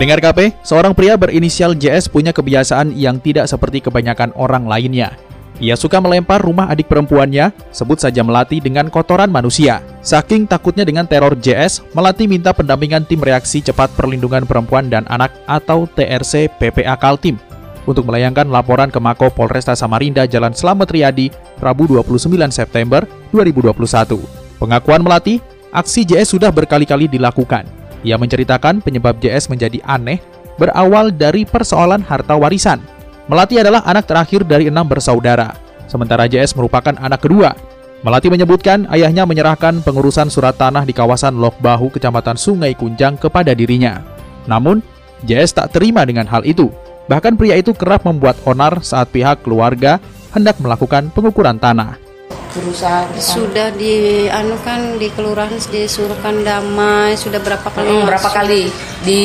Pendengar KP, seorang pria berinisial JS punya kebiasaan yang tidak seperti kebanyakan orang lainnya. Ia suka melempar rumah adik perempuannya, sebut saja Melati dengan kotoran manusia. Saking takutnya dengan teror JS, Melati minta pendampingan tim reaksi cepat perlindungan perempuan dan anak atau TRC PPA Kaltim untuk melayangkan laporan ke Mako Polresta Samarinda Jalan Slamet Riyadi, Rabu 29 September 2021. Pengakuan Melati, aksi JS sudah berkali-kali dilakukan. Ia menceritakan penyebab JS menjadi aneh berawal dari persoalan harta warisan. Melati adalah anak terakhir dari enam bersaudara, sementara JS merupakan anak kedua. Melati menyebutkan ayahnya menyerahkan pengurusan surat tanah di kawasan Lok Bahu, Kecamatan Sungai Kunjang kepada dirinya. Namun, JS tak terima dengan hal itu. Bahkan pria itu kerap membuat onar saat pihak keluarga hendak melakukan pengukuran tanah berusaha sudah di anu kan di kelurahan disuruhkan damai sudah berapa kali hmm, berapa kali di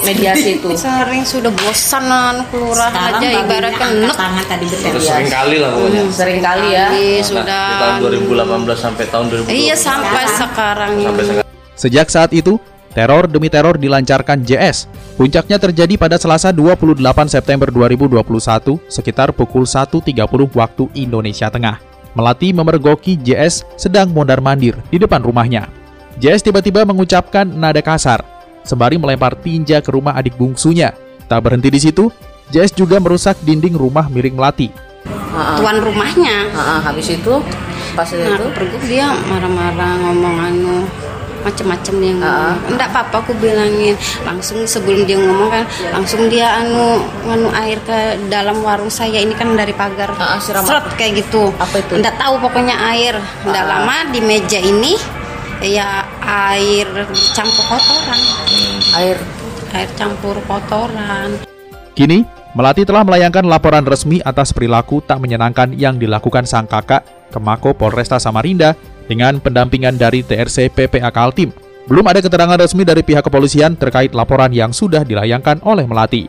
mediasi itu? Sering sudah bosan anu kelurahan Sekarang aja ibaratkan nek tangan tadi betul ya. sering kali lah pokoknya. Hmm, sering kali ya. Nah, sudah. Di tahun 2018 sampai tahun 2020 iya sampai sekarang, sampai sekarang. Sejak saat itu Teror demi teror dilancarkan JS. Puncaknya terjadi pada Selasa 28 September 2021 sekitar pukul 1.30 waktu Indonesia Tengah. Melati memergoki JS sedang mondar-mandir di depan rumahnya. JS tiba-tiba mengucapkan nada kasar, sembari melempar tinja ke rumah adik bungsunya. Tak berhenti di situ, JS juga merusak dinding rumah milik Melati. Tuan rumahnya. habis itu, pas nah, itu, pergi dia marah-marah ngomong anu macam-macam dia ngomong. Uh, enggak apa-apa aku bilangin. Langsung sebelum dia ngomong kan langsung dia anu anu air ke dalam warung saya ini kan dari pagar. Uh, Seret kayak gitu. Apa itu? Enggak tahu pokoknya air. Enggak uh. lama di meja ini ya air campur kotoran. Hmm. Air air campur kotoran. Kini Melati telah melayangkan laporan resmi atas perilaku tak menyenangkan yang dilakukan sang kakak ke Mako Polresta Samarinda dengan pendampingan dari TRC PPA Kaltim. Belum ada keterangan resmi dari pihak kepolisian terkait laporan yang sudah dilayangkan oleh Melati.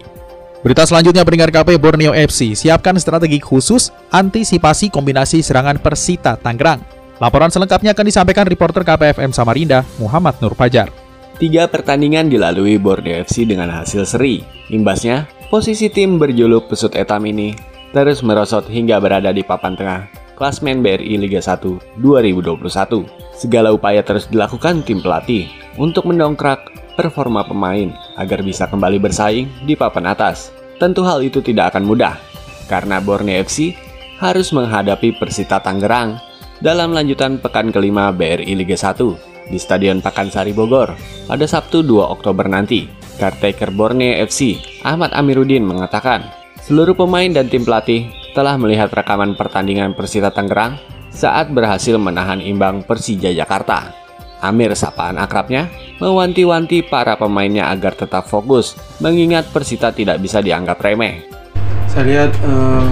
Berita selanjutnya pendengar KP Borneo FC siapkan strategi khusus antisipasi kombinasi serangan Persita Tangerang. Laporan selengkapnya akan disampaikan reporter KPFM Samarinda, Muhammad Nur Fajar. Tiga pertandingan dilalui Borneo FC dengan hasil seri. Imbasnya, posisi tim berjuluk pesut etam ini terus merosot hingga berada di papan tengah klasmen BRI Liga 1 2021. Segala upaya terus dilakukan tim pelatih untuk mendongkrak performa pemain agar bisa kembali bersaing di papan atas. Tentu hal itu tidak akan mudah, karena Borneo FC harus menghadapi Persita Tangerang dalam lanjutan pekan kelima BRI Liga 1 di Stadion Pakansari Bogor pada Sabtu 2 Oktober nanti. Caretaker Borneo FC, Ahmad Amiruddin mengatakan, seluruh pemain dan tim pelatih telah melihat rekaman pertandingan Persita Tangerang saat berhasil menahan imbang Persija Jakarta. Amir sapaan akrabnya mewanti-wanti para pemainnya agar tetap fokus mengingat Persita tidak bisa dianggap remeh. Saya lihat uh,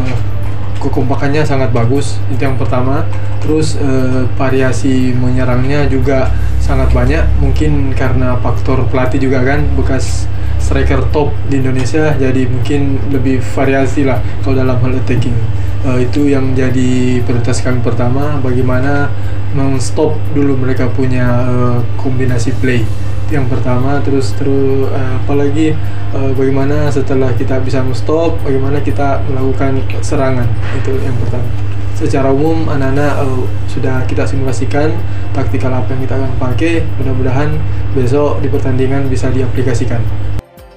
kekompakannya sangat bagus itu yang pertama. Terus uh, variasi menyerangnya juga sangat banyak mungkin karena faktor pelatih juga kan bekas striker top di Indonesia jadi mungkin lebih variasi lah kalau dalam hal attacking. Uh, itu yang jadi prioritas kami pertama bagaimana mengstop dulu mereka punya uh, kombinasi play. Yang pertama terus terus uh, apalagi uh, bagaimana setelah kita bisa stop bagaimana kita melakukan serangan. Itu yang pertama. Secara umum anak-anak uh, sudah kita simulasikan taktikal apa yang kita akan pakai. Mudah-mudahan besok di pertandingan bisa diaplikasikan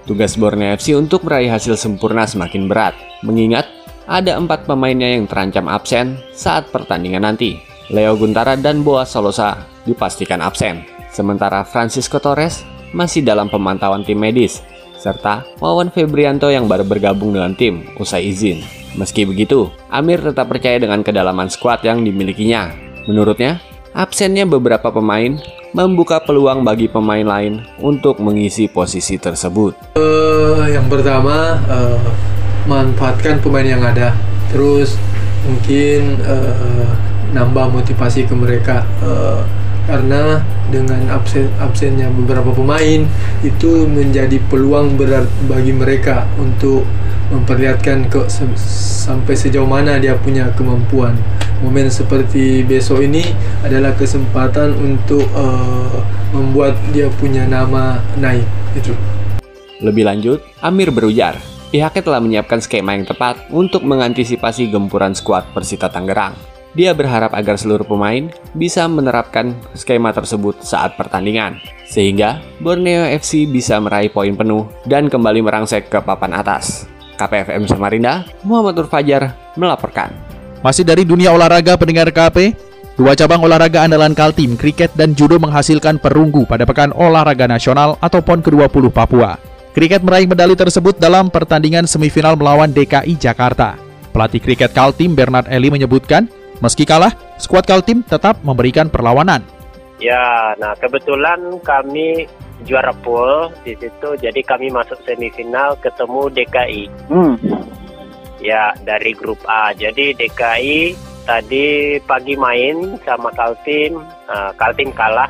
Tugas Borneo FC untuk meraih hasil sempurna semakin berat, mengingat ada empat pemainnya yang terancam absen saat pertandingan nanti. Leo Guntara dan Boas Solosa dipastikan absen, sementara Francisco Torres masih dalam pemantauan tim medis, serta Wawan Febrianto yang baru bergabung dengan tim usai izin. Meski begitu, Amir tetap percaya dengan kedalaman skuad yang dimilikinya. Menurutnya, absennya beberapa pemain membuka peluang bagi pemain lain untuk mengisi posisi tersebut. Uh, yang pertama eh, manfaatkan pemain yang ada, terus mungkin eh, nambah motivasi ke mereka eh, karena dengan absen absennya beberapa pemain itu menjadi peluang berat bagi mereka untuk memperlihatkan ke se- sampai sejauh mana dia punya kemampuan. Momen seperti besok ini adalah kesempatan untuk eh, membuat dia punya nama naik itu. Lebih lanjut, Amir berujar, pihaknya telah menyiapkan skema yang tepat untuk mengantisipasi gempuran skuad Persita Tangerang. Dia berharap agar seluruh pemain bisa menerapkan skema tersebut saat pertandingan, sehingga Borneo FC bisa meraih poin penuh dan kembali merangsek ke papan atas. KPFM Samarinda, Muhammad Nur Fajar melaporkan. Masih dari dunia olahraga pendengar KP, dua cabang olahraga andalan Kaltim, kriket dan judo menghasilkan perunggu pada Pekan Olahraga Nasional atau PON ke-20 Papua. Kriket meraih medali tersebut dalam pertandingan semifinal melawan DKI Jakarta. Pelatih kriket Kaltim Bernard Eli menyebutkan, meski kalah, skuad Kaltim tetap memberikan perlawanan. Ya, nah kebetulan kami juara pool di situ, jadi kami masuk semifinal ketemu DKI. Ya, dari grup A. Jadi DKI tadi pagi main sama Kaltim, nah, Kaltim kalah.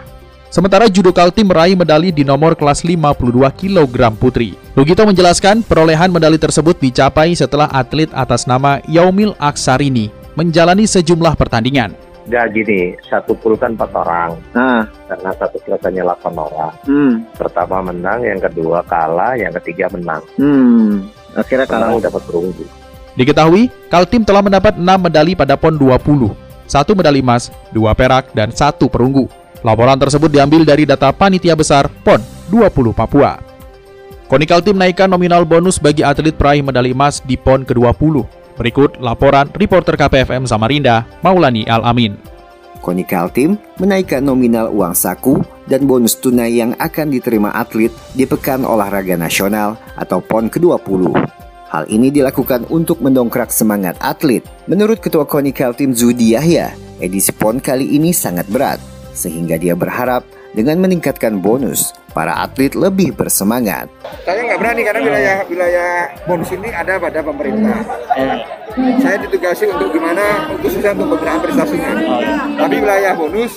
Sementara judo Kaltim meraih medali di nomor kelas 52 kg putri. Lugito menjelaskan perolehan medali tersebut dicapai setelah atlet atas nama Yaumil Aksarini menjalani sejumlah pertandingan. Ya gini, satu pool kan empat orang, Nah, karena satu hanya 8 orang. hmm, Pertama menang, yang kedua kalah, yang ketiga menang. hmm. Akhirnya kalah. Menang dapat perunggu. Diketahui, Kaltim telah mendapat 6 medali pada PON 20, satu medali emas, dua perak, dan satu perunggu. Laporan tersebut diambil dari data panitia besar PON 20 Papua. Koni Kaltim naikkan nominal bonus bagi atlet peraih medali emas di PON ke-20. Berikut laporan reporter KPFM Samarinda, Maulani Al-Amin. Koni Kaltim menaikkan nominal uang saku dan bonus tunai yang akan diterima atlet di Pekan Olahraga Nasional atau PON ke-20. Hal ini dilakukan untuk mendongkrak semangat atlet. Menurut Ketua Koni Kaltim Zudi Yahya, edisi PON kali ini sangat berat, sehingga dia berharap dengan meningkatkan bonus, para atlet lebih bersemangat. Saya nggak berani karena wilayah wilayah bonus ini ada pada pemerintah. Saya ditugasi untuk gimana khususnya untuk pembinaan prestasinya. Tapi wilayah bonus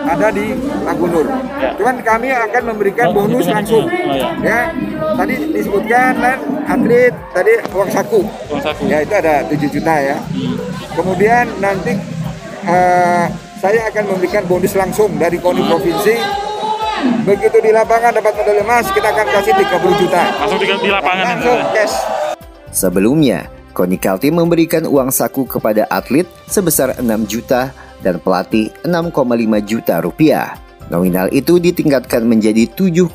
ada di Pak Gubernur. Cuman kami akan memberikan bonus langsung. Ya, tadi disebutkan kan atlet tadi uang saku. Ya itu ada 7 juta ya. Kemudian nanti eh, saya akan memberikan bonus langsung dari KONI provinsi Begitu di lapangan dapat medali emas, kita akan kasih 30 juta. Langsung di, di lapangan Langsung cash. Sebelumnya, Koni Kaltim memberikan uang saku kepada atlet sebesar 6 juta dan pelatih 6,5 juta rupiah. Nominal itu ditingkatkan menjadi 7,5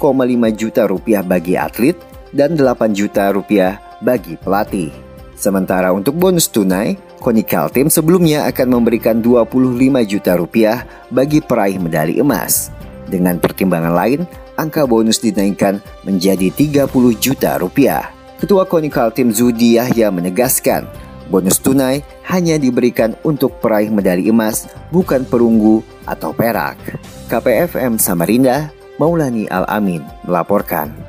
juta rupiah bagi atlet dan 8 juta rupiah bagi pelatih. Sementara untuk bonus tunai, Koni Kaltim sebelumnya akan memberikan 25 juta rupiah bagi peraih medali emas. Dengan pertimbangan lain, angka bonus dinaikkan menjadi 30 juta rupiah. Ketua Koni Kaltim Zudi Yahya menegaskan, bonus tunai hanya diberikan untuk peraih medali emas, bukan perunggu atau perak. KPFM Samarinda, Maulani Al-Amin melaporkan.